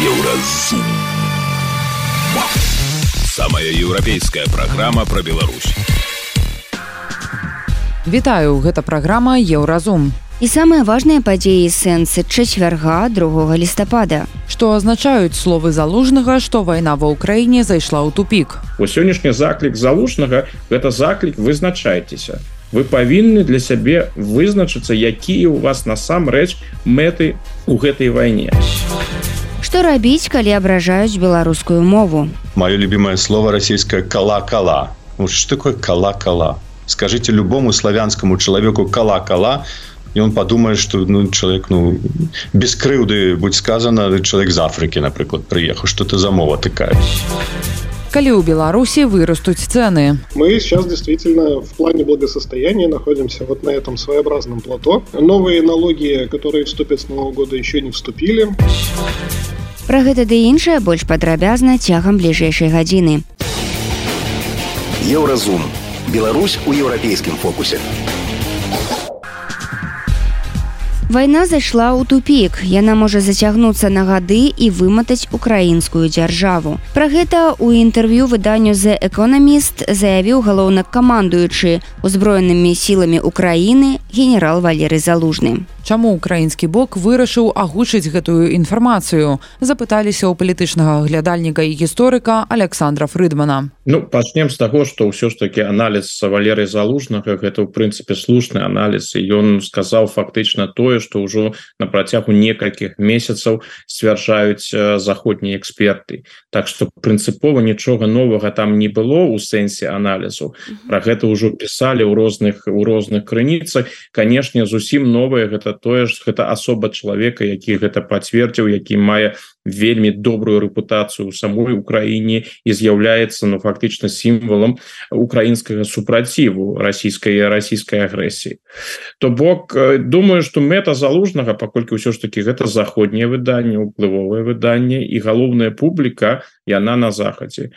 еўразум самая еўрапейская праграма про Беларусь. Вітаю гэта праграма еўразум і самыя важныя падзеі сэнсы чацвярга 2 лістапада. Што азначаюць словы залужнага што вайна ва ўкраіне зайшла ў тупік. У сённяшні заклік залужнага гэта заклік вызначайцеся вы павінны для сябе вызначыцца якія у вас насамрэч мэты у гэтай вайне Што рабіць калі абражаюць беларускую мову? Мое любимое слово расійская кала-кала что такое кала-кала скажите любому славянскому человеку кала-кала и он подумает что ну человек ну без крыўды будь сказано человек из африки напрыклад приехал что-то за мова такая калі у беларуси вырастуць цены мы сейчас действительно в плане благосостояния находимся вот на этом своеобразном плато. Новые налоги которые вступят с нового года еще не вступили. Про гэта ды іншае больш падрабязна цягам бліжэйшай гадзіны. Еўразум. Беларусь у еўрапейскім фокусе Вайна зайшла ў тупік. Яна можа зацягнуцца на гады і выматаць украінскую дзяржаву. Пра гэта ў інтэрв'ю выданню за экономіст заявіў галоўнак камандуючы узброенымі сіламі Украіны генерал Валеры залужны. Чаму украінскі бок вырашыў агучыць гэтую інфармацыю запыталіся ў палітычнага глядальніка і гісторыка Александра фрыдмана Ну пачнем з таго што ўсё ж таки аналіз валеры залужнага гэта ў прынцыпе слушны аналіз і ён сказаў фактычна тое што ўжо на працягу некалькіх месяцаў сцвярджаюць заходнія эксперты. Так што прынцыпова нічога новага там не было у сэнсе аналізу про гэта ўжо пісалі ў розных у розных крыніцах канешне зусім новае гэта гэта тое ж гэта асоба чалавека які гэта пацвердзіў які мае вельмі добрую рэпутацыю у самой Украіне і з'яўляецца ну фактычна сімвалам украінскага супраціву расійскай расійскай агрэсіі. То бок думаю что мэта залужнага паколькі ўсё ж таки гэта заходнее выданне уплывовае выданне і галоўная публіка яна на захадзе.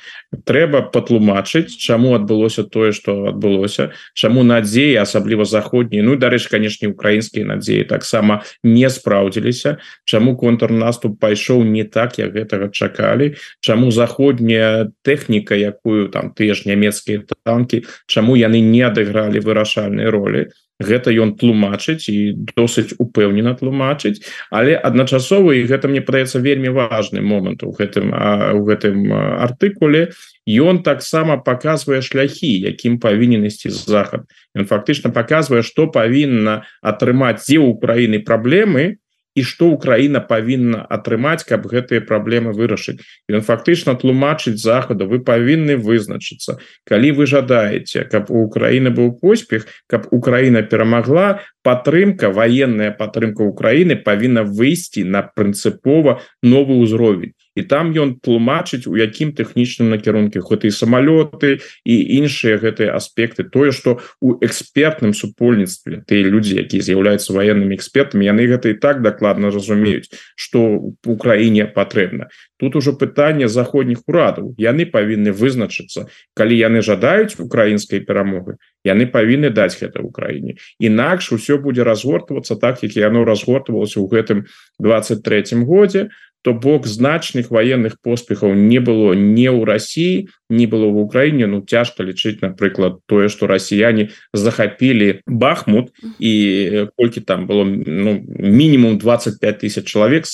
Трэба патлумачыць чаму адбылося тое что адбылося чаму надзеі асабліва заходні Ну дарэч канешне украінскія надзеі таксама не спраўдзіліся чаму контрнаступ пайшоў не так як гэтага чакалі. Чаму заходняя тэхніка якую там тыя ж нямецкія танки чаму яны не адыгралі вырашальнай ролі? Гэта ён тлумачыць і досыць упэўнена тлумачыць. Але адначасова і гэта мне падаецца вельмі важны момант у гэтым у гэтым артыкуле ён таксама показвае шляхі якім павінен ісці захад. Ён фактычна показвае что павінна атрымаць дзе Украіны праблемы і што Украіна павінна атрымаць каб гэтыя праблемы вырашыць. Ён фактычна тлумачыць захаду вы павінны вызначыцца. Калі вы жадаеце каб у Украіны быў поспех каб Украіна перамагла падтрымка военная падтрымка Украіны павінна выйсці на прынцыпова новы ўзровень і там ён тлумачыць у якім тэхнічным накірунке і самалёты і іншыя гэтыя аспекты. Тое что у экспертным супольніцтве ты людзі якія з'яўляюцца военными экспертамі яны гэта і так дакладна разумеюць что Украіне патрэбна тут ужо пытанне заходніх урадаў. Яны павінны вызначыцца. Калі яны жадаюць украінскай перамогы яны павінны даць гэта ў краіне інакш усё будзе разгортвацца так як яно разгортвалася ў гэтым 23 годзе то бок значных военных поспехаў не было не ў Росіі не было в Украіне Ну цяжка лічыць напрыклад тое что расіяне захапілі бахмут і колькі там было ну, мінімум 25 тысяч чалавек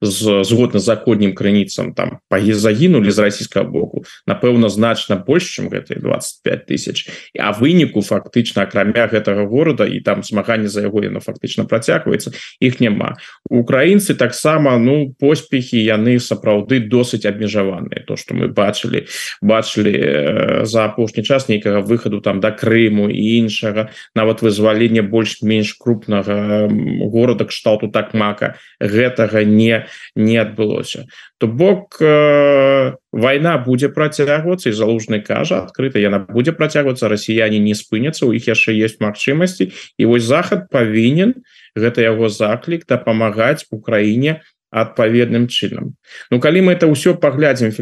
згодна заходнім крыніцам там пагі загінулі з расійскага боку напэўна значна больш чым гэтые 25 тысяч. А выніку фактычна акрамя гэтага города і там змаганне за яго яно фактычна працягваецца іх няма украінцы таксама ну поспехи яны сапраўды досыць абмежаваныя. То что мы бачылі бачылі э, за апошні час нейкага выхаду там до да Крыму і іншага нават вызвалення больш-менш крупнага горада кшталту так мака гэтага не не адбылося. То бок э, война будзе працягвацца і залужны кажа адкрыта яна будзе працягвацца расіяне не спыняцца у іх яшчэ есть магчымасці. І вось захад павінен гэта яго заклік дапамагаць Украіне адпаведным чынам. Ну калі мы это ўсё паглядзім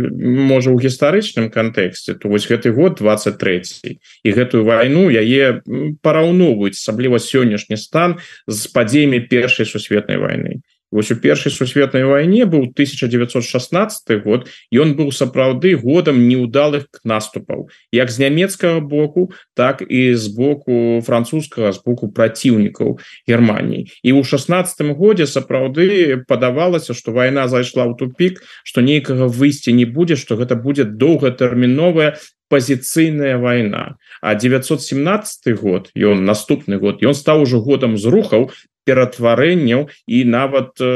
можа у гістарычным кантэксце то вось гэты год 23 і гэтую вайну яе параўноўваюць асабліва сённяшні стан з падзеямі першай сусветнай войны вось у першай сусветнай вайне быў 1916 год ён быў сапраўды годам неудалых наступаў як з нямецкага боку так і з боку французскага з боку праціўнікаў Геррманії і ў 16 годзе сапраўды падавалася что вайна зайшла ў тупик что нейкага выйсця не будзе что гэта будзе доўгатэрміновая пазіцыйная вайна. А 917 год ён наступны год ён стаў ужо годам зрухаў ператварэнняў і нават э,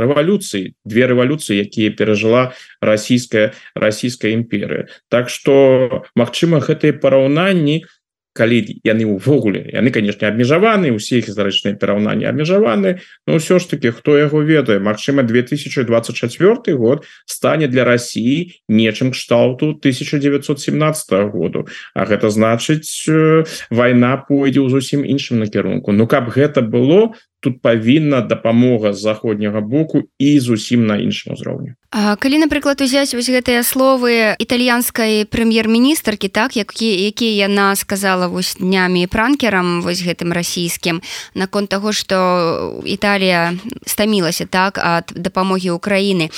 рэвалюцыі две рэвалюцыі якія перажыла расійская расійская імперыя Так что Мачыма гэтыя параўнанні у калі яны увогуле яны конечно абмежаваны усе іх гістарычныя пераўнанні абмежаваны но ўсё ж таки хто яго ведае Мачыма 2024 год стане для России нечым кшталту 1917 году. А гэта значыць э, вайна пойдзе ў зусім іншым накірунку Ну каб гэта было тут павінна дапамога з заходняга боку і зусім на іншым узроўню калі напрыклад узяць вось гэтыя словы італьянскай прэм'ер-міністркі так які які яна сказала вось днямі пранкерам вось гэтым расійскім наконт таго што Італія стамілася так ад дапамогі Украіны.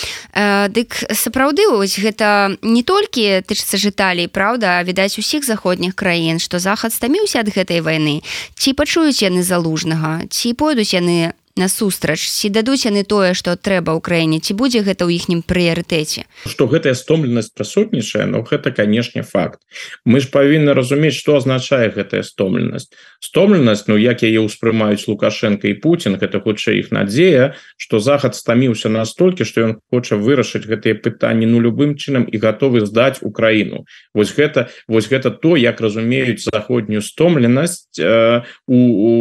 Дык сапраўды вось гэта не толькі тычыцца жыталей Праўда відаць усіх заходніх краін што захад стаміўся ад гэтай вайны. Ці пачуюць яны залужнага ці пойдуць яны насустрач. Ці дадуць яны тое што трэба ў краіне ці будзе гэта ў іхнім прыярытэце? Что гэтая стомленасць прысутнічае но гэта канешне факт. Мы ж павінны разумець что означае гэтая стомленасць стомленасць Ну як яе ўспрымаюць лукашенко і Путін гэта хутчэй іх надзея что захад стаміўся настолькі что ён хоча вырашыць гэтыя пытанні ну любым чынам і готовы здаць Украіну. Вось гэта вось гэта то як разумеюць заходнюю стомленасць э, у, у,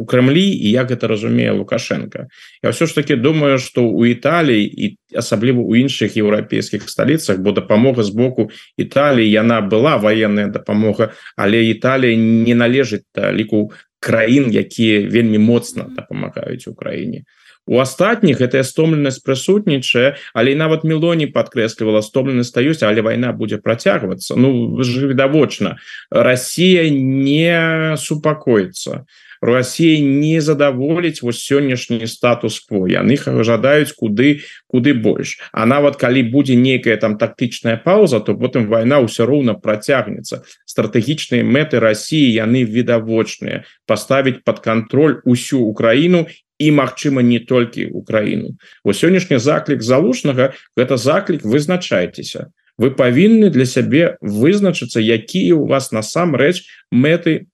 у Крымлі і як гэта разумею лукашенко. Я все ж таки думаю что у Італіі і асабліва у іншых еўрапейскіх сталіцах бо дапамога з боку Італіі яна была военная дапамога але Італія не належыць ліку краін якія вельмі моцна дапамагаюць Украіне у астатніх гэтая стомленасць прысутнічае але нават мелоні подкрэслівала стомленасць стаюсь але вайна будзе працягвацца Ну ж відавочна Россия не супакоіцца у Россия не задаволіць вось сённяшні статус-кво яны жадаюць куды куды больш А нават калі будзе нейкая там тактычная пауза то потым вайна ўсё роўна працягнецца стратэгічныя мэты России яны відавочныя поставить под контроль усю Украіну і Мачыма не толькі Украіну у сённяшні заклік залужнага гэта заклік вызначайцеся вы павінны для сябе вызначыцца якія у вас насамрэч мэты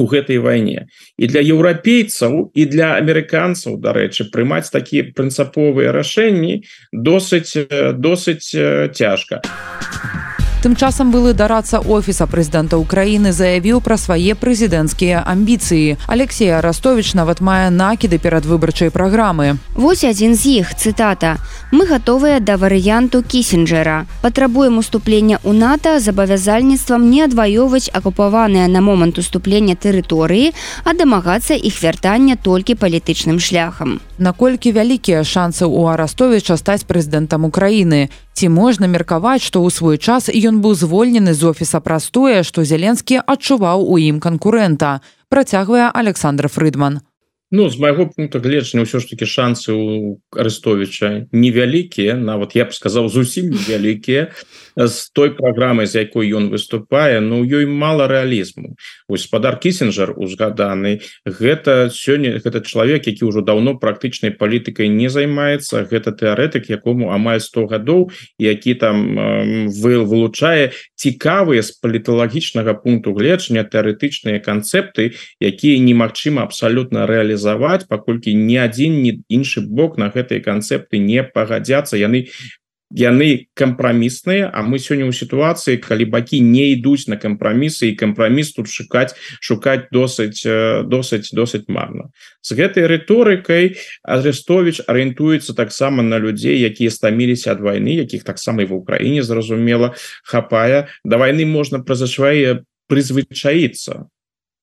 у гэтай вайне. І для еўрапейцаў і для амерыканцаў дарэчы прымаць такія прынцыповыя рашэнні досыць досыць цяжка. а Тым часам былы дарацца офіса прэзідэнта Украіны заявіў пра свае прэзідэнцкія амбіцыі. Алексея Растовіч нават мае накіды перад выбарчай праграмы. Вось адзін з іх цытата. Мы гатовыя да варыянту кісенджера. Патрабуем уступлення ў НАТО з абавязальніцтвам не адваёўваць акупаваныя на момант уступлення тэрыторыі, а дамагацца іх вяртання толькі палітычным шляхам. Наколькі вялікія шансы ў Арастовіча стаць прэзідэнтам Украіны. Ці можна меркаваць, што ў свой час ён быў звольнены з офіса прастое, што зяленскі адчуваў у ім канкурэнта, працягвае Александр Фрыдман. Ну з майго пункта гледжання ўсё ж таки шансы у арестовича невялікія нават я б сказаў зусім невялікія з той праграмай з якой ён выступае Ну ёй мало рэалізму. Гаспадар кісенджер узгаданы гэта сёння гэта чалавек які ўжо давно практычнай палітыкай не займаецца гэта тэарэтык якому амаль 100 гадоў які там вы вылучае цікавыя з паліталагічнага пункту гледжання тэарэтычныя канцэпты якія немагчыма абсалютна рэалізаваць паколькі ні адзін ні іншы бок на гэтыя канцэпты не пагадзяцца. Яны яны кампрамісныя А мы сёння ў сітуацыі калі бакі не ідуць на кампрамісы і кампраміс тут шукаць шукаць досыць досыць досыць марна з гэтай рыторыкай Арестович арыентуецца таксама на людзей якія стаміліся ад вайны якіх таксама і в Украіне зразумела хапае да вайны можна праз свае прызвычаіцца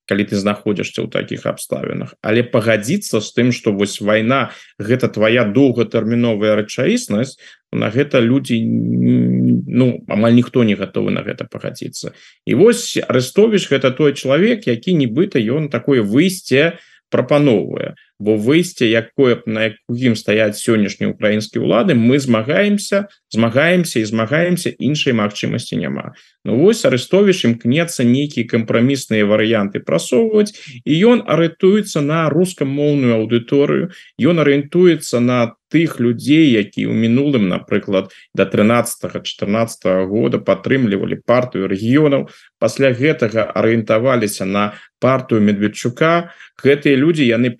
калі ты знаходзішся ў таких абставінах. Але пагадзіцца з тым что вось вайна гэта твоя доўгатэрміновая рэчаіснасць на гэта людзі ну амаль ніхто не готовы на гэта пагадзіцца. І вось арестовіш гэта той чалавек які нібыта ён такое выйсце прапановвае бо выйсце якое на якім стаяць сённяшнія украінскія ўлады мы змагаемся змагаемся і змагаемся іншай магчымасці няма Ну вось арестовіш імкнецца нейкія кампрамісныя варыянты прасоўваць і ён арыентуецца на рускамоўную аўдыторыю ён арыентуецца на тых людзей які ў мінулым напрыклад до 13 14 года падтрымлівалі партыю рэгіёнаў пасля гэтага арыентаваліся на партыю медведчука. Гэтыя люди яны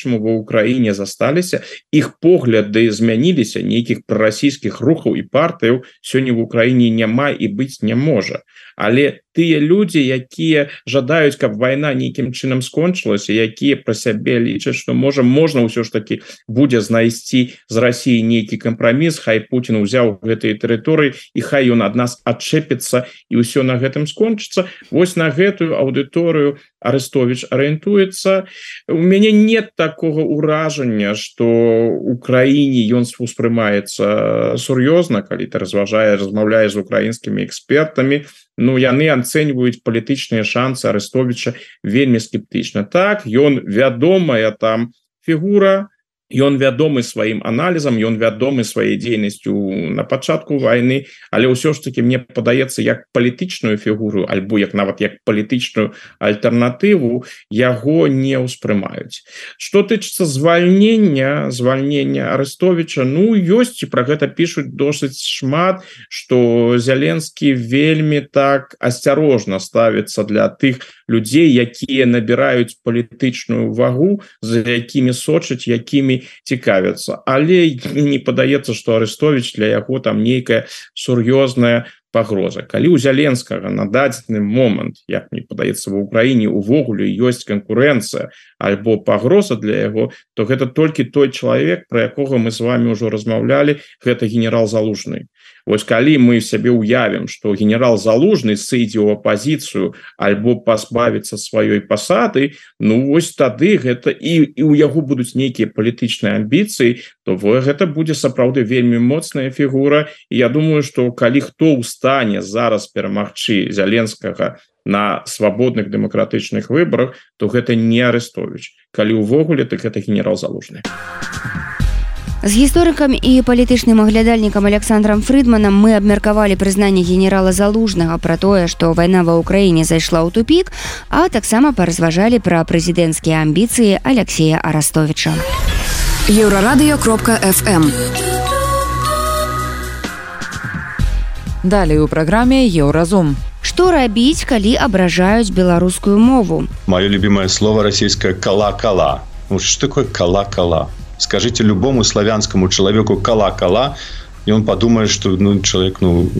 по-ранейшаму ва ўкраіне засталіся іх погляды змяніліся нейкіх прарасійскіх рухаў і партыяў сёння в Украіне няма і быць не можа але тыя люди якія жадаюць каб вайна нейкім чынам скончылася якія про сябе лічаць что можа можна ўсё ж таки будзе знайсці з России нейкі кампраміс Хай Путін узяў гэтые тэрыторыі і хай ён ад нас адчэпіцца і ўсё на гэтым скончыцца. Вось на гэтую аўдыторыю арестович арыентуецца. У мяне нет такого ўражання что Украіне ён успрымаецца сур'ёзна калі ты разважае размаўляе з украінскімі экспертамі Ну яны ацэньваюць палітычныя шансы арестовича вельмі скептычна. Так ён вядомая там фігура ён вядомы сваім аналізам ён вядомы сваёй дзейнасцю на пачатку войны. Але ўсё ж таки мне падаецца як палітычную фігуру альбо як нават як палітычную альтэрнатыву яго не ўспрымаюць. Что тычыцца звальнення звальнення арестовича Ну ёсць і про гэта пишутць досыць шмат что зяленскі вельмі так асцярожна ставіцца для тых людзей якія набіраюць палітычную вагу за якімі сочаць якімі цікавяцца. Але не падаецца что арестович для яго там нейкая сур'ёзная пагроза. Калі у зяленскага на дадзены момант як мне падаецца в Украіне увогуле ёсць конкуренцыя альбо пагроза для яго то гэта толькі той чалавек про якога мы с вами ўжо размаўлялі гэта генерал залужны Вось калі мы сябе уявім что генерал залужны сыдзе ў апозіцыю альбо пазбавіцца сваёй пасады Ну вось тады гэта і і у яго будуць нейкія палітычныя амбіцыі то вы гэта будзе сапраўды вельмі моцная фігура. Я думаю что калі хто ў стане зараз перамагчы зяленскага на свабодных дэмакратычных выборах то гэта не арестович калі увогуле так это генерал залужны з гісторыкам і палітычным аглядальнікам александром фрыдманам мы абмеркавалі прызнанне генерала залужнага пра тое што вайна ва ўкраіне зайшла ў тупік а таксама паразважалі пра прэзідэнцкія амбіцыі алексея арастовича еўрарадыё кропка фм у Далей у праграме еўразум. Што рабіць, калі абражаюць беларускую мову? Маё любимое слово расійскае кала-кала. Ну, что такое кала-кала? Скажите любому славянскому человеку кала-кала, и он подумает, что ну, человек, ну,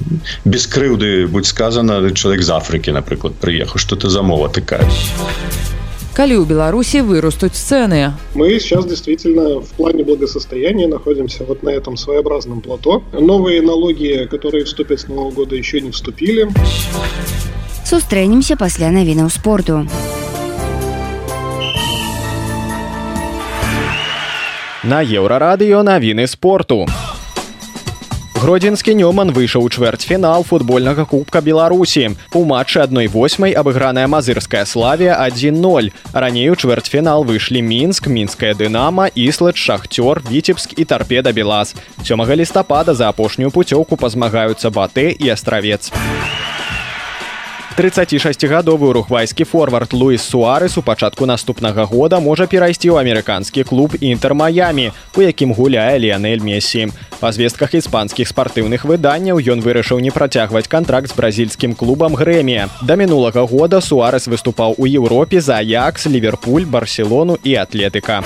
без крыўды, будь сказано, человек из Африки, например, приехал. Что это за мова такая? калі ў беларуси вырастуць цены мы сейчас действительно в плане благосостояния находимся вот на этом своеобразном плато новые налоги которые вступят с нового года еще не вступили сустрэнемся пасля навінаў спорту на еўрарадыё навіны спорту. Гродзенскі нёман выйшаў у чвэрцьфінал футбольнага кубка беларусі. У матчы адной восьмай абыграная мазырская славе 10 раней у чвэрцьфінал выйшлі мінск мінская дынама іслад шахцёр віцебск і тарпеда белаз сёмага лістапада за апошнюю пуцёўку пазмагаюцца баты і астравец 36гадовы уругвайскі форвард Луіс Суарес у пачатку наступнага года можа перайсці ў амерыканскі клуб інтэрмаямі, у якім гуляе Леонель Месі. Па звестках іспанскіх спартыўных выданняў ён вырашыў не працягваць кантракт з бразільскім клубам Грэмія. Да мінулага года Суарес выступаў у Еўропе за Якс, Ліверпуль, барселону і атлетыка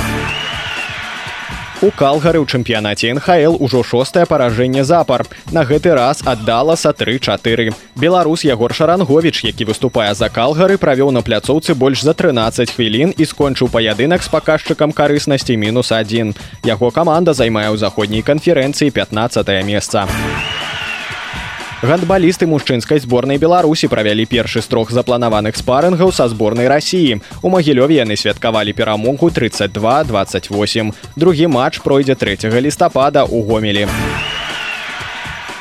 у калгары ў чэмпіянаце нхл ужо шостае паражэнне запар. На гэты раз аддаласа три-4 беларус ягор шарангович які выступае за калгары правёў на пляцоўцы больш за 13 хвілін і скончыў паядынак з паказчыкам карыснасці мінус один яго каманда займае ў заходняй канферэнцыі 15 месца. у гандбалісты мужчынскай зборнай беларусі правялі першы з трох запланаваных спарынгаў са зборнай рассіі у магілёве яны святкавалі перамогу 32 28 другі матч пройдзе 3 лістапада ў гомелі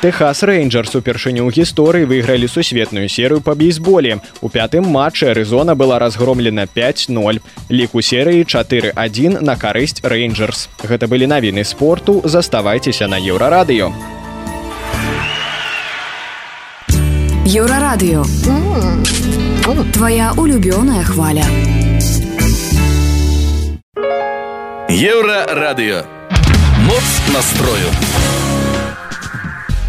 Техас Рейнджерс упершыню ў гісторыі выйгралі сусветную серыю па бейсболе. У пятым матчы Арызона была разгромлена 5-0. Лік у серыі 4-1 на карысць Рейнджерс. Гэта былі навіны спорту, заставайцеся на еўрарадыё. Еўрарадыё. Твая улюбёная хваля. Еўрарадыё. Моц настрою.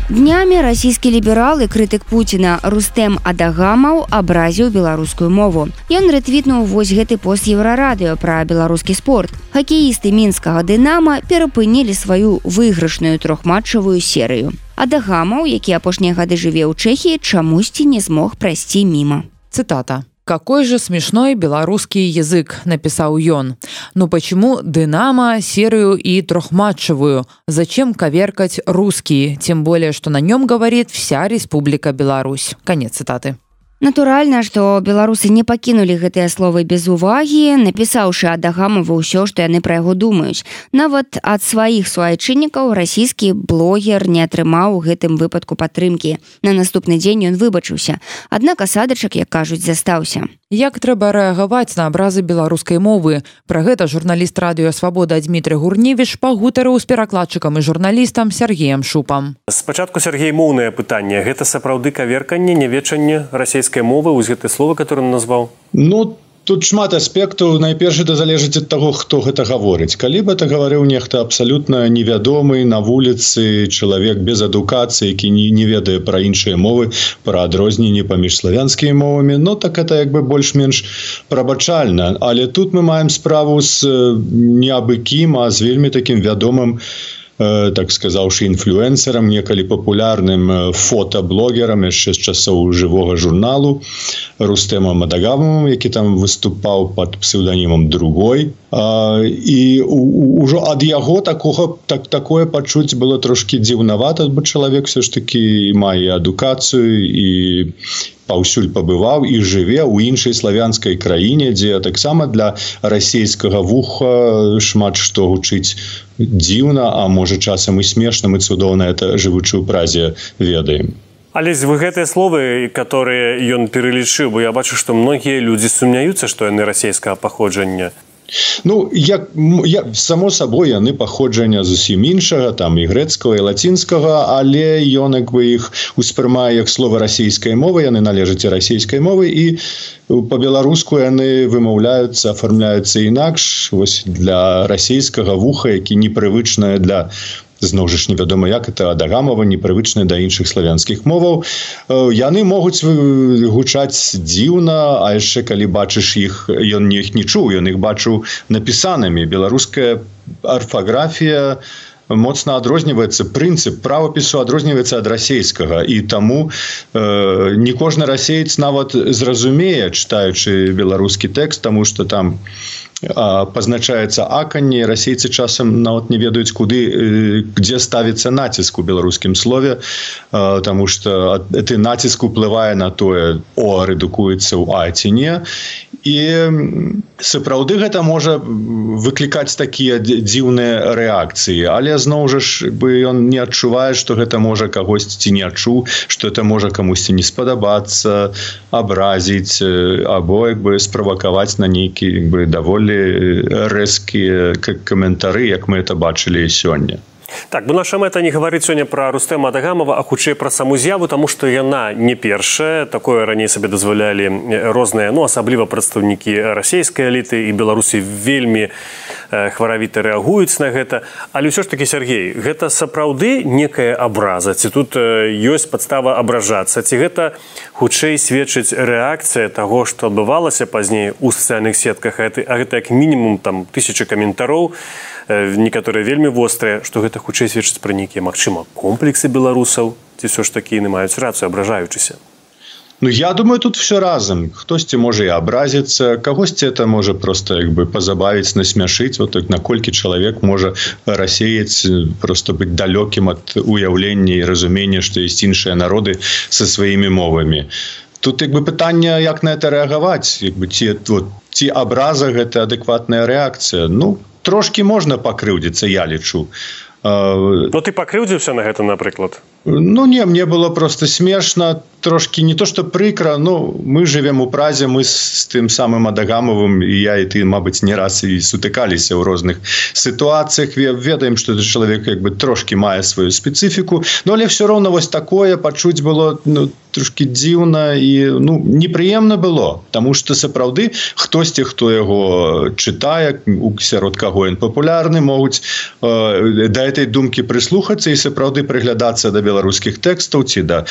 Днямі расійскі ліберал і крытык Пуціна Рустэм Адагамаў абразіў беларускую мову. Ён рэтвітнуў вось гэты пост еўрарадыё пра беларускі спорт. Хакеісты мінскага дынама перапынілі сваю выйгрышную трохматчавую серыю. Адагамаў, які апошнія гады жыве ў Чэхіі, чамусьці не змог прайсці міма. Цитата. Какой же смешной белорусский язык, написал ён. Ну почему Динамо серую и трехматчевую? Зачем коверкать русские? Тем более, что на нем говорит вся Республика Беларусь. Конец цитаты. Натуральна, што беларусы не пакінулі гэтыя словы без увагі, напісаўшы адагамова ўсё, што яны пра яго думаюць. Нават ад сваіх суайчыннікаў расійскі блогер не атрымаў у гэтым выпадку падтрымкі. На наступны дзень ён выбачыўся. Аднак асадачак, як кажуць, застаўся. Як трэба рэагаваць на абразы беларускай мовы? Пра гэта журналіст радыё свабода Дмітрый Гурневіч пагутарыў з перакладчыкам і журналістам Сергеем Шупам. Спачатку Сергей моўнае пытанне, гэта сапраўды каверканне, нявечанне расійскай англійскай мовы вось гэты слова который он назваў? Ну тут шмат аспектаў. Найперш это залежыць ад таго хто гэта гаворыць. Калі бы это гаварыў нехта абсалютна невядомы на вуліцы чалавек без адукацыі які не не ведае пра іншыя мовы пра адрозненні паміж славянскімі мовамі но так это як бы больш-менш прабачальна. Але тут мы маем справу з не абы кім а з вельмі таким вядомым у Э, так сказаўшы інфлюэнсерам некалі папулярным фотаблогерам яшчэ з часоў жывога журналу рустэма мадагавым які там выступаў под псевданімам другой і ўжо ад яго такога так такое пачуць было трошки дзіўнавата бо чалавек все ж таки мае адукацыю і паўсюль пабываў і жыве ў іншай славянскай краіне дзе таксама для расійскага вуха шмат што гучыць дзіўна а можа часам і смешным і цудоўна это жывучую празе ведаем. Але вы гэтыя словы которые ён пералічыў бо я бачу што многія людзі сумняюцца што яны расійскага паходжання Ну як я само сабой яны паходжання зусім іншага там і грэцкага і лацінскага але ён як бы іх успрымае як слова расійскай мовы яны належаць расійскай мовы і по-беларуску яны вымаўляюцца афармляюцца інакш вось для расійскага вуха які непрывычная для зноў жа ж невядома як это адагамова непрывычная да іншых славянскіх моваў. Яны могуць гучаць дзіўна а яшчэ калі бачыш іх ён не іх не чуў ён іх бачыў напісанымі. Беларуская арфаграфія моцна адрозніваецца прынцып правапісу адрозніваецца ад расейскага і таму э, не кожны расеец нават зразумее чытаючы беларускі тэкст тому что там пазначаецца аканне расейцы часам нават не ведаюць куды где ставіцца націск у беларускім слове тому что ты націск уплывае на тое о рэдукуецца ў аціне і сапраўды гэта можа выклікаць такія дзіўныя рэакцыі але зноў жа ж бы ён не адчувае что гэта можа кагосьці не адчуў что это можа камусьці не спадабацца абразіць або як бы справакаваць на нейкі бы даволі даволі рэзкія каментары як мы это бачылі сёння Так, бо наша мэта не гаварыць сёння пра Рустэма Адагамова, а хутчэй пра саму з'яву, таму што яна не першая, такое раней сабе дазвалялі розныя, ну асабліва прадстаўнікі расійскай эліты і Беларусі вельмі хваравіта рэагуюць на гэта. Але ўсё ж такі Сергей, гэта сапраўды некая абраза, ці тут ёсць падстава абражацца, ці гэта хутчэй сведчыць рэакцыя таго, што адбывалася пазней у сацыяльных сетках, а гэта як мінімум там тысячи каментароў, некаторыя вельмі вострыя што гэта хутчэй сведчыць пра нейкія магчыма комплексы беларусаў ці ўсё ж такі не маюць рацыю абражаючыся. Ну я думаю тут все разам. Хтосьці можа і абразіцца кагосьці это можа просто як бы пазабавіць насмяшыць. Вот так наколькі чалавек можа рассеяць просто быць далёкім ад уяўлення і разумення што ёсць іншыя народы са сваімі мовамі. Тут як бы пытанне як на это рэагаваць. Як бы ці вот ці абраза гэта адэкватная рэакцыя? Ну трошки можна пакрыўдзіцца я лічу. Ну ты пакрыўдзіўся на гэта напрыклад Ну не мне было просто смешна трошки не то что прыкра Ну мы живем у празе мы с тым самым адагамовым і я і ты Мабыць не раз і сутыкаліся ў розных сітуацыях ведаем что это чалавек як бы трошки мае сваю спецыфіку но але все роўно вось такое пачуць было ну, трошки дзіўна і ну непрыемна было тому что сапраўды хтосьці хто яго чытае у сярод каго ён папулярны могуць э, да этой думкі прыслухацца і сапраўды прыглядацца да беларускіх тэкстаў ці да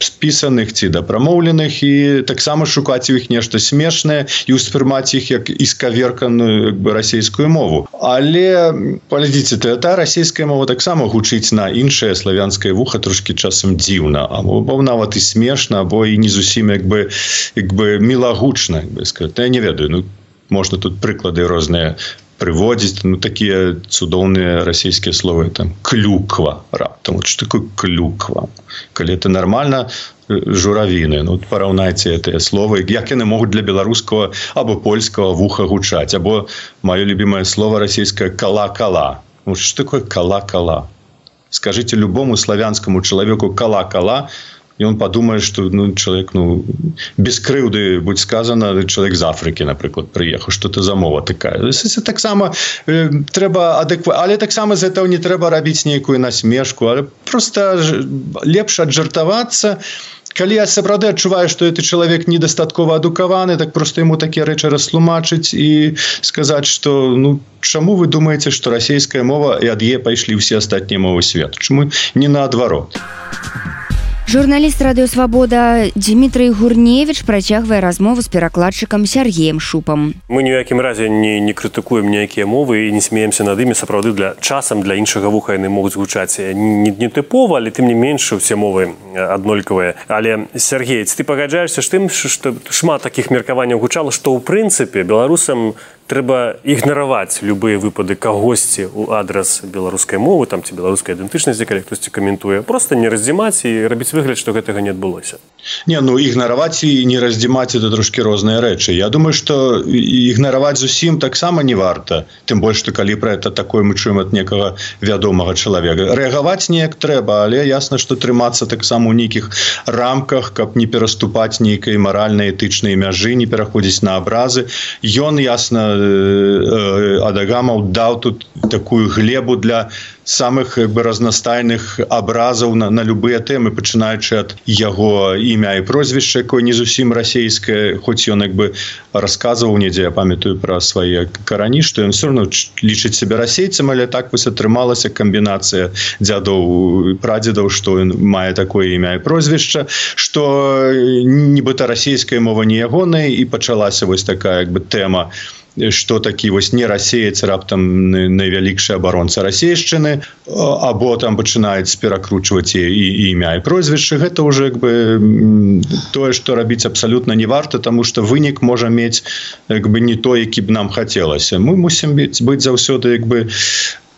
спісаных ці да прамоўленых і таксама шукаць у іх нешта смешнае і ўспрымаць іх як іскаверканую бы расійскую мову. Але палядзіце ты та расійская мова таксама гучыць на іншае славянскае вуха трошки часам дзіўна а бо нават і смешна або і не зусім як бы як бы мілагучна бы сказать я не ведаю ну можна тут прыклады розныя прыводзіць ну такія цудоўныя расійскія словы там клюква раптам вот такое клюква калі это нормально журавіны ну параўнайце этыя словы як яны могуць для беларускага або польскага вуха гучаць або маё любимое слово расійскае кала кала ну, такое кала кала скажите любому славянскому чалавеку кала кала и он подумает что ну человек ну без крыўды будь сказано человек з Африки напрыклад приехал что-то за мова такая. Таксама э, трэба адэква але таксама з этого не трэба рабіць нейкую насмешку але просто лепш аджартавацца. Калі я сапраўды адчуваю что это чалавек недастаткова адукаваны так просто ему такія рэчы растлумачыць і сказаць что ну чаму вы думаете что расійская мова і ад е пайшлі ўсе астатнія мовы свет чому не наадварот Журналіст радыёвабода Дмітрый Гурневіч працягвае размову з перакладчыкам Сергеем шупам. Мы ні ў якім разе не, не крытыкуем ніякія мовы і не смеемся над імі сапраўды для часам для іншага вуха яны могуць гучаць не, не тыпова, але тым не менш усе мовы аднолькавыя. Але Сергей, ты пагаджаешся з тым, што шмат такіх меркаванняў гучала, што ў прынцыпе беларусам трэба ігнараваць любыя выпады кагосьці у адрас беларускай мовы там ці беларускай ідэнтычнасці калі хтосьці каментуе. Просто не раздзімаць і рабіць выгляд што гэтага не адбылося. Не ну ігнараваць і не раздзімаць это трошки розныя рэчы. Я думаю что ігнараваць зусім таксама не варта тым больш што калі пра это такое мы чуем ад некага вядомага чалавека. Рэагаваць неяк трэба але ясна што трымацца таксама у нейкіх рамках каб не пераступаць нейкай маральна этычнай мяжы не пераходзіць на абразы. Ён ясна адагамаў даў тут такую глебу для самых бы разнастайных абразаў на, на любыя тэмы пачынаючы ад яго імя і прозвішча якое не зусім расійскае хоць ён як бы расказваў недзе я памятаю пра свае карані што ён все равно лічыць себе расейцам але так вось атрымалася камбінацыя дзядоў прадзедаў што ён мае такое імя і прозвішча што нібыта расійская мова не ягоная і пачалася вось такая як бы тэма у что такі вось не рассеяць раптам найвялікшая абаронца расейшчыны або там пачынаюць перакручваць і імя і прозвішчы гэта уже як бы тое что рабіць абсалютна не варта тому что вынік можа мець як бы не то які б нам хацелася. Мы мусім быць быць заўсёды як бы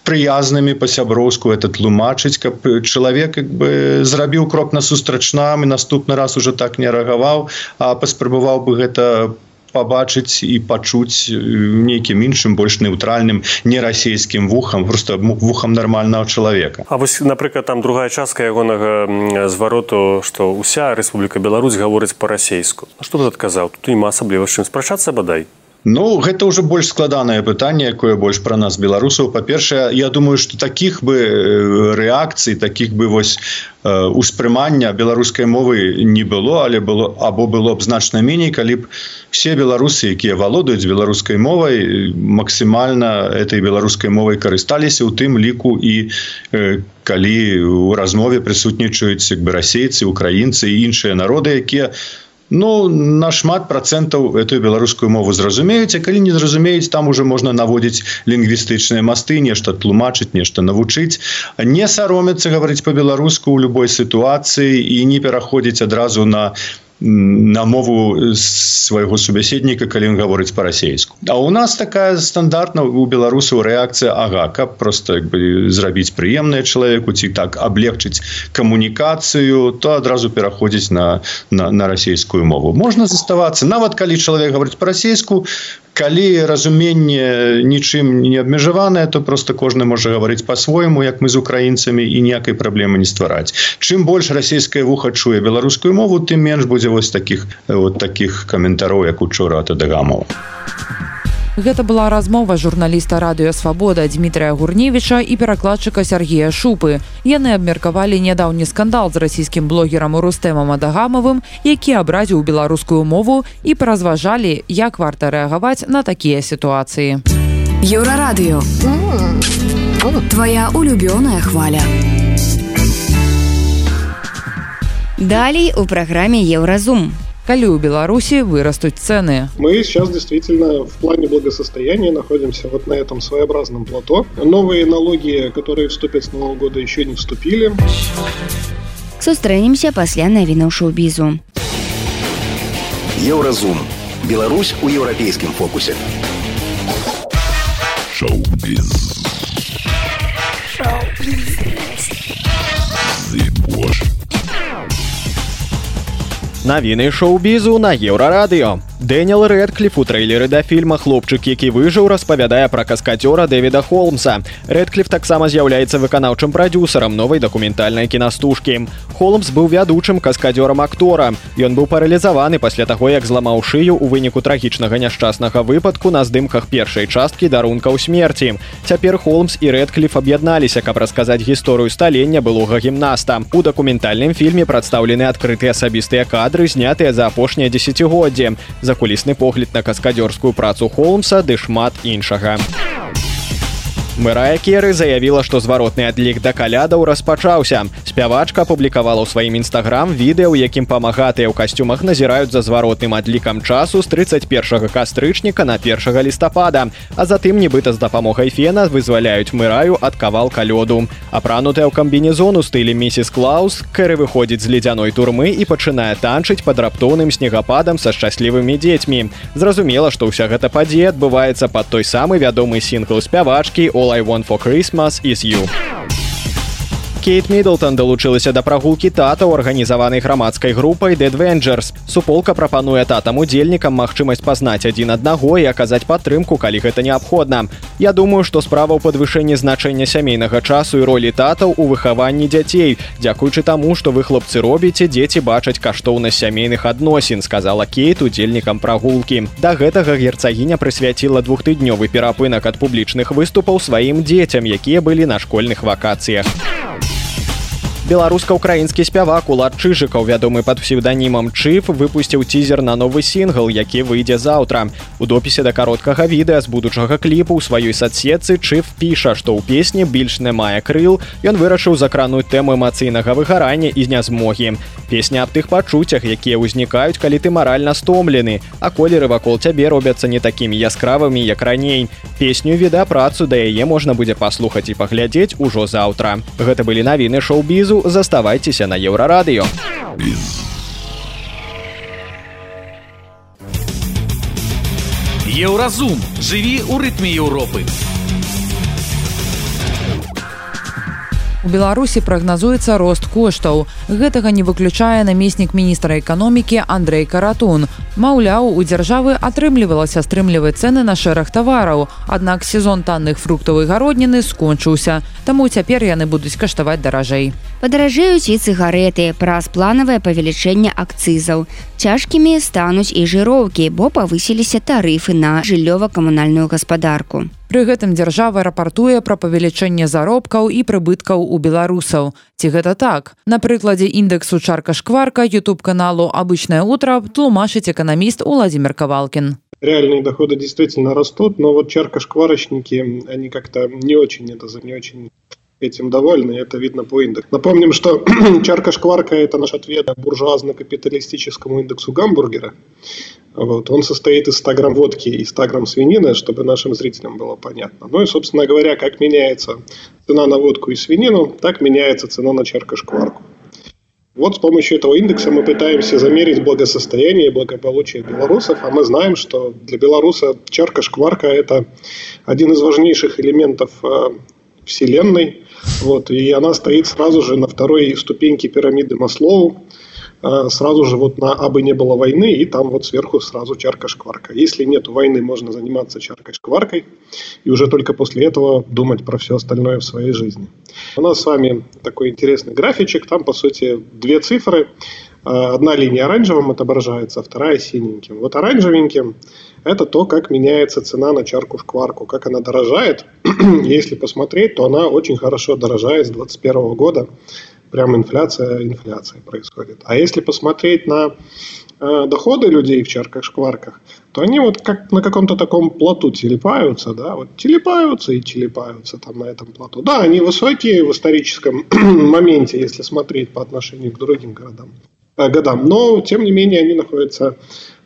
прыязнымі па-сяброўску это тлумачыць каб чалавек як бы зрабіў крок насустрач нам і наступны раз уже так не рэагаваў а паспрабаваў бы гэта по побачыць і пачуць нейкім іншым больш неўтральным нерасійскім вухам просто вухам нормального чалавека. А вось напрыклад там другая частка ягонага звароту что уся Рэспубліка Беларусь гаворыць по-расейску что тут адказаў? Тут нема асабліва чым спрачацца бадай Ну гэта ўжо больш складанае пытанне якое больш пра нас беларусаў. Па-першае Я думаю что таких бы рэакцый таких бы вось успрымання беларускай мовы не было але было або было б значна меней калі б все беларусы якія валодаюць беларускай мовай максімальна этой беларускай мовай карысталіся у тым ліку і калі у размове прысутнічаюць як бы расейцы украінцы і іншыя народы якія у Ну нашмат процентаў эту беларускую мову зразумеюць а калі не зразумеюць там уже можна наводзіць лінгвістычныя масты нешта тлумачыць нешта навучыць. Не саромецца гаварыць по-беларуску ў любой сітуацыі і не пераходзіць адразу на на мову свайго субяседніка калі ён гаворыць па-расейску А у нас такая стандартна у беларусаў рэакцыя ага каб просто як бы зрабіць прыемнае чалавеку ці так аблегчыць камунікацыю то адразу пераходзіць на на, на расійскую мову. Можна заставацца нават калі чалавек гаворыць па-расейску калі разуменне нічым не абмежаванае то просто кожны можа гаварыць по-свойму як мы з украінцамі і ніякай праблемы не ствараць. Чым больш расійская вуха чуе беларускую мову тым менш будзе вось таких вот таких каментароў як учора ад дагамова Гэта была размова журналіста радыё свабода Дмітрия гурневіча і перакладчыка Сергея шупы. Яны абмеркавалі нядаўні скандал з расійскім блогерам Рустэмам Адагамавым, які абразіў беларускую мову і паразважалі, як варта рэагаваць на такія сітуацыі. Еўрарадыё. Твая улюбёная хваля. Далей у праграме Еўразум калі ў беларусі вырастуць цены мы сейчас действительно в плане благосостояния находимся вот на этом своеобразном плато новые налоги которые вступят с нового года еще не вступили сустрэнемся пасля навінаў шоу-бізу еўразум Беларусь у еўрапейскім фокусе шоу-біз Навіны шоу-бізу на еўрарадыё Дэніел Рэдкліф у трэйлеры да фільма хлопчык, які выжыў, распавядае пра каскацёра Дэвіда Холмса. Рэдкліф таксама з'яўляецца выканаўчым прадюсарам новай дакументальнай кінастужкі. Холмс быў вядучым каскадзёрам актора. Ён быў паралізаваны пасля таго, як зламаў шыю ў выніку трагічнага няшчаснага выпадку на здымках першай часткі дарунка ў смерці. Цяпер Холмс і Рэдкліф аб'ядналіся, каб расказаць гісторыю сталення былога гімнаста. У дакументальным фільме прадстаўлены адкрытыя асабістыя кадры, знятыя за апошняе дзесяцігоддзе закулісны погляд на каскадёрскую працу холмса ды шмат іншага. Мэрая Керы заявіла, што зваротны адлік да калядаў распачаўся. Спявачка апублікавала ў сваім нстаграм відэа, у якім памагатыя ў касцюмах назіраюць за зваротным адлікам часу з 31 кастрычніка на 1 лістапада. А затым нібыта з дапамогай фена вызваляюць мэраю ад кавалка лёду. Апранутая ў камбінезон у стылі місіс Клаус, Кэры выходзіць з ледзяной турмы і пачынае танчыць пад раптоўным снегападам са шчаслівымі дзецьмі. Зразумела, што ўся гэта падзея адбываецца пад той самы вядомы сінгл спявачкі о All I Want for Christmas is You. Кейт Мідлтон далучылася да прагулкі тата ў арганізаванай грамадскай групай Дэдвенджерс. Суполка прапануе татам удзельнікам магчымасць пазнаць адзін аднаго і аказаць падтрымку, калі гэта неабходна. Я думаю, што справа ў падвышэнні значэння сямейнага часу і ролі татаў у выхаванні дзяцей. Дзякуючы таму, што вы хлопцы робіце, дзеці бачаць каштоўнасць сямейных адносін, сказала Кейт удзельнікам прагулкі. Да гэтага герцагіня прысвяціла двухтыднёвы перапынак ад публічных выступаў сваім дзецям, якія былі на школьных вакацыях беларуска-украінскі спявак улад чыжыкаў вядомы пад псевданімам чыф выпусціў цізер на новы сінгл які выйдзе заўтра. У допісе да кароткага відэа з будучага кліпу ў сваёй садсетцы чыф піша што ў песні більш не мае крыл. Ён вырашыў закрануць тэму эмацыйнага выгарання і знязмогі. Песня аб тых пачуццях якія ўзнікаюць калі ты маральна стомлены а колеры вакол цябе робяцца не такімі яскравымі як раней. Песню віда працу да яе можна будзе паслухаць і паглядзець ужо заўтра. Гэта былі навіны шоу-бізу заставайцеся на еўрарадыё. Еўразум жыві ў рытме Еўропы. У беларусі прагназуецца рост коштаў. Гэтага не выключае намеснік міністра эканомікі андрей каратун. Маўляў у дзяржавы атрымлівалася стрымліваць цены на шэраг тавараў. Аднак сезон танных фруктавай гародніны скончыўся. Таму цяпер яны будуць каштаваць даражэй. Падаражэюць і цыгареты праз планавае павелічэнне акцызаў. Цяжкімі стануць і жыроўкі бо павысіліся тарыфы на жыллёва-камунальную гаспадарку Пры гэтым дзяржава рапартуе пра павелічэнне заробкаў і прыбыткаў у беларусаў. Ці гэта так? На прыкладзе індексу чарка шкварка YouTube каналу обычное утро тлумашыць эканаміст Владимир Ковалкин. Реальные доходы действительно растут, но вот чарка шкварочники, они как-то не очень это не очень этим довольны, это видно по индексу. Напомним, что чарка шкварка – это наш ответ буржуазно-капиталистическому индексу гамбургера. Вот. Он состоит из 100 грамм водки и 100 грамм свинины, чтобы нашим зрителям было понятно. Ну и, собственно говоря, как меняется цена на водку и свинину, так меняется цена на чарка шкварку. Вот с помощью этого индекса мы пытаемся замерить благосостояние и благополучие белорусов, а мы знаем, что для белоруса чарка шкварка – это один из важнейших элементов э, Вселенной, вот, и она стоит сразу же на второй ступеньке пирамиды Маслоу. э, сразу же вот на «абы не было войны», и там вот сверху сразу чарка-шкварка. Если нет войны, можно заниматься чаркой-шкваркой, и уже только после этого думать про все остальное в своей жизни. У нас с вами такой интересный графичек, там, по сути, две цифры. Э, одна линия оранжевым отображается, вторая синеньким. Вот оранжевеньким – это то, как меняется цена на чарку-шкварку, как она дорожает. Если посмотреть, то она очень хорошо дорожает с 2021 года. Прям инфляция, инфляция происходит. А если посмотреть на э, доходы людей в чарках-шкварках, то они вот как на каком-то таком плоту телепаются, да, вот телепаются и телепаются там на этом плоту. Да, они высокие в историческом моменте, если смотреть по отношению к другим городам. Э, годам. Но, тем не менее, они находятся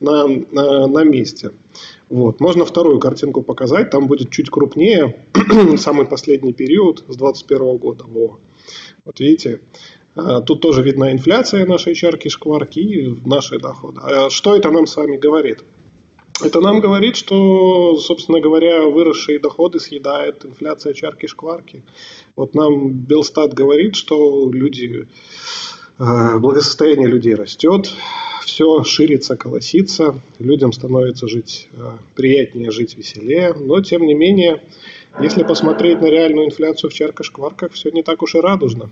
на, на, на месте. Вот. Можно вторую картинку показать. Там будет чуть крупнее. Самый последний период с 2021 года. Во. Вот видите, э, Тут тоже видна инфляция нашей чарки шкварки и наши доходы. А что это нам с вами говорит? Это нам говорит, что, собственно говоря, выросшие доходы съедает инфляция чарки шкварки. Вот нам Белстат говорит, что люди благосостояние людей растет, все ширится, колосится, людям становится жить э, приятнее, жить веселее, но тем не менее, если посмотреть на реальную инфляцию в чарках-шкварках, все не так уж и радужно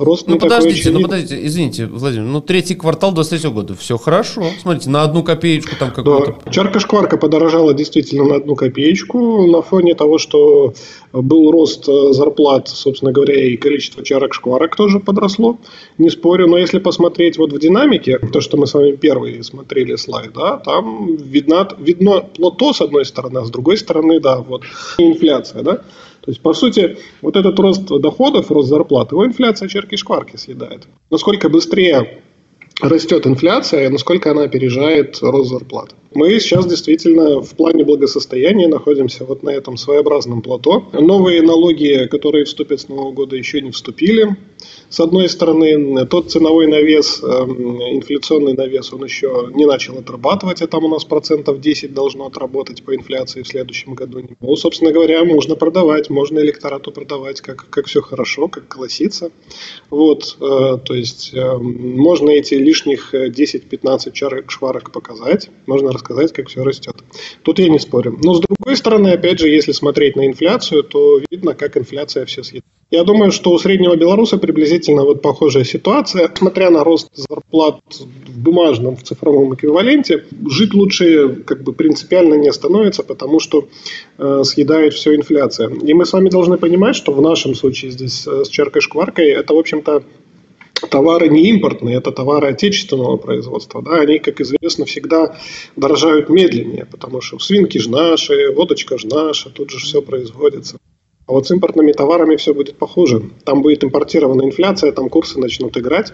рост ну, подождите, ну, подождите, извините, Владимир, ну, третий квартал 23 года, все хорошо. Смотрите, на одну копеечку там какую-то... Да, чарка-шкварка подорожала действительно на одну копеечку на фоне того, что был рост э, зарплат, собственно говоря, и количество чарок-шкварок тоже подросло, не спорю, но если посмотреть вот в динамике, то, что мы с вами первые смотрели слайд, да, там видно, видно плато с одной стороны, а с другой стороны, да, вот инфляция, да, то есть, по сути, вот этот рост доходов, рост зарплат, его инфляция черки-шкварки съедает. Насколько быстрее растет инфляция, насколько она опережает рост зарплат. Мы сейчас действительно в плане благосостояния находимся вот на этом своеобразном плато. Новые налоги, которые вступят с Нового года, еще не вступили. С одной стороны, тот ценовой навес, эм, инфляционный навес, он еще не начал отрабатывать, а там у нас процентов 10 должно отработать по инфляции в следующем году. Ну, собственно говоря, можно продавать, можно электорату продавать, как, как все хорошо, как колосится. Вот, э, то есть, эм, можно эти лишних 10-15 чарок шварок показать, можно рассказать, как все растет. Тут я не спорю. Но с другой стороны, опять же, если смотреть на инфляцию, то видно, как инфляция все съедает. Я думаю, что у среднего белоруса приблизительно вот похожая ситуация. Смотря на рост зарплат в бумажном, в цифровом эквиваленте, жить лучше как бы принципиально не становится, потому что э, съедает все инфляция. И мы с вами должны понимать, что в нашем случае здесь э, с черкой-шкваркой это, в общем-то, товары не импортные, это товары отечественного производства. Да, они, как известно, всегда дорожают медленнее, потому что свинки же наши, водочка же наша, тут же все производится. А вот с импортными товарами все будет похоже. Там будет импортированная инфляция, там курсы начнут играть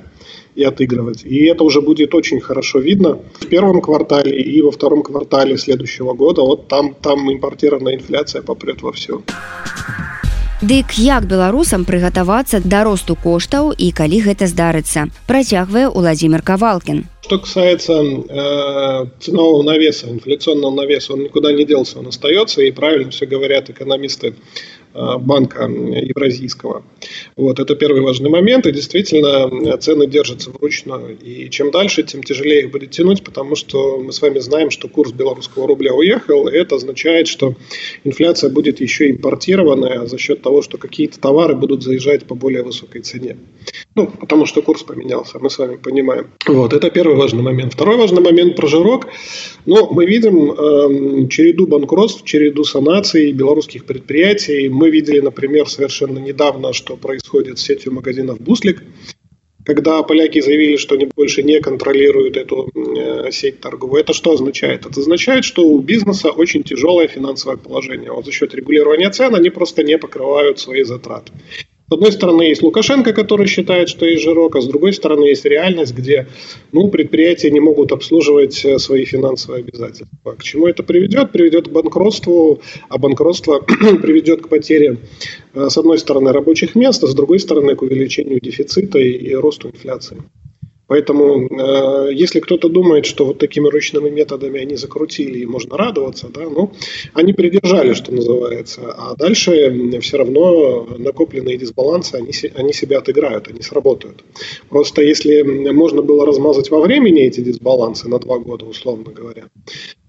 и отыгрывать. И это уже будет очень хорошо видно в первом квартале и во втором квартале следующего года. Вот там, там импортированная инфляция попрет во все. Дык як беларусам прыгатавацца да росту коштаў і калі гэта здарыцца працягвае Владимир кавалкин что касается э, ценового навеса инфляционного навеса он никуда не делся он остается и правильно все говорят экономисты Э, банка евразийского. Вот, это первый важный момент. И действительно, э, цены держатся вручную. И чем дальше, тем тяжелее их будет тянуть, потому что мы с вами знаем, что курс белорусского рубля уехал. И это означает, что инфляция будет еще импортированная за счет того, что какие-то товары будут заезжать по более высокой цене. Ну, потому что курс поменялся, мы с вами понимаем. Вот, это первый важный момент. Второй важный момент про жирок. Ну, мы видим э, череду банкротств, череду санаций белорусских предприятий. Мы видели, например, совершенно недавно, что происходит с сетью магазинов «Буслик», когда поляки заявили, что они больше не контролируют эту э, сеть торговую. Это что означает? Это означает, что у бизнеса очень тяжелое финансовое положение. Вот за счет регулирования цен они просто не покрывают свои затраты. С одной стороны, есть Лукашенко, который считает, что есть жирок, а с другой стороны, есть реальность, где ну, предприятия не могут обслуживать э, свои финансовые обязательства. К чему это приведет? Приведет к банкротству, а банкротство приведет к потере, э, с одной стороны, рабочих мест, а с другой стороны, к увеличению дефицита и, и росту инфляции. Поэтому, э, если кто-то думает, что вот такими ручными методами они закрутили и можно радоваться, да, ну, они придержали, что называется. А дальше все равно накопленные дисбалансы, они, они себя отыграют, они сработают. Просто если можно было размазать во времени эти дисбалансы на два года, условно говоря,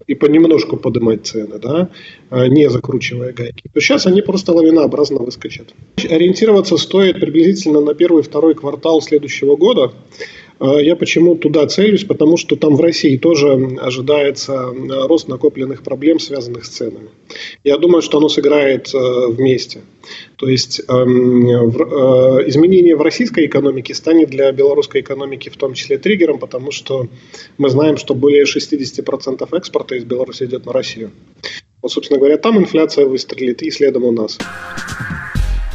и понемножку поднимать цены, да, а не закручивая гайки, то сейчас они просто лавинообразно выскочат. Ориентироваться стоит приблизительно на первый-второй квартал следующего года. А я почему туда целюсь? Потому что там в России тоже ожидается рост накопленных проблем, связанных с ценами. Я думаю, что оно сыграет э, вместе. То есть эм, э, изменение в российской экономике станет для белорусской экономики в том числе триггером, потому что мы знаем, что более 60% экспорта из Беларуси идет на Россию. Вот, собственно говоря, там инфляция выстрелит и следом у нас.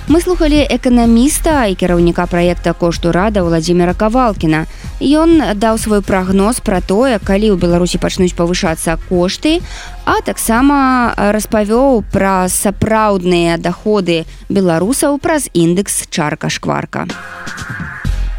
Мы слухали эканаміста і кіраўніка праекта кошту рада владимира кавалкіна. Ён даў свой прагноз пра тое калі ў беларусі пачнуць павышацца кошты а таксама распавёў пра сапраўдныя даходы беларусаў праз індекс чарка шкварка а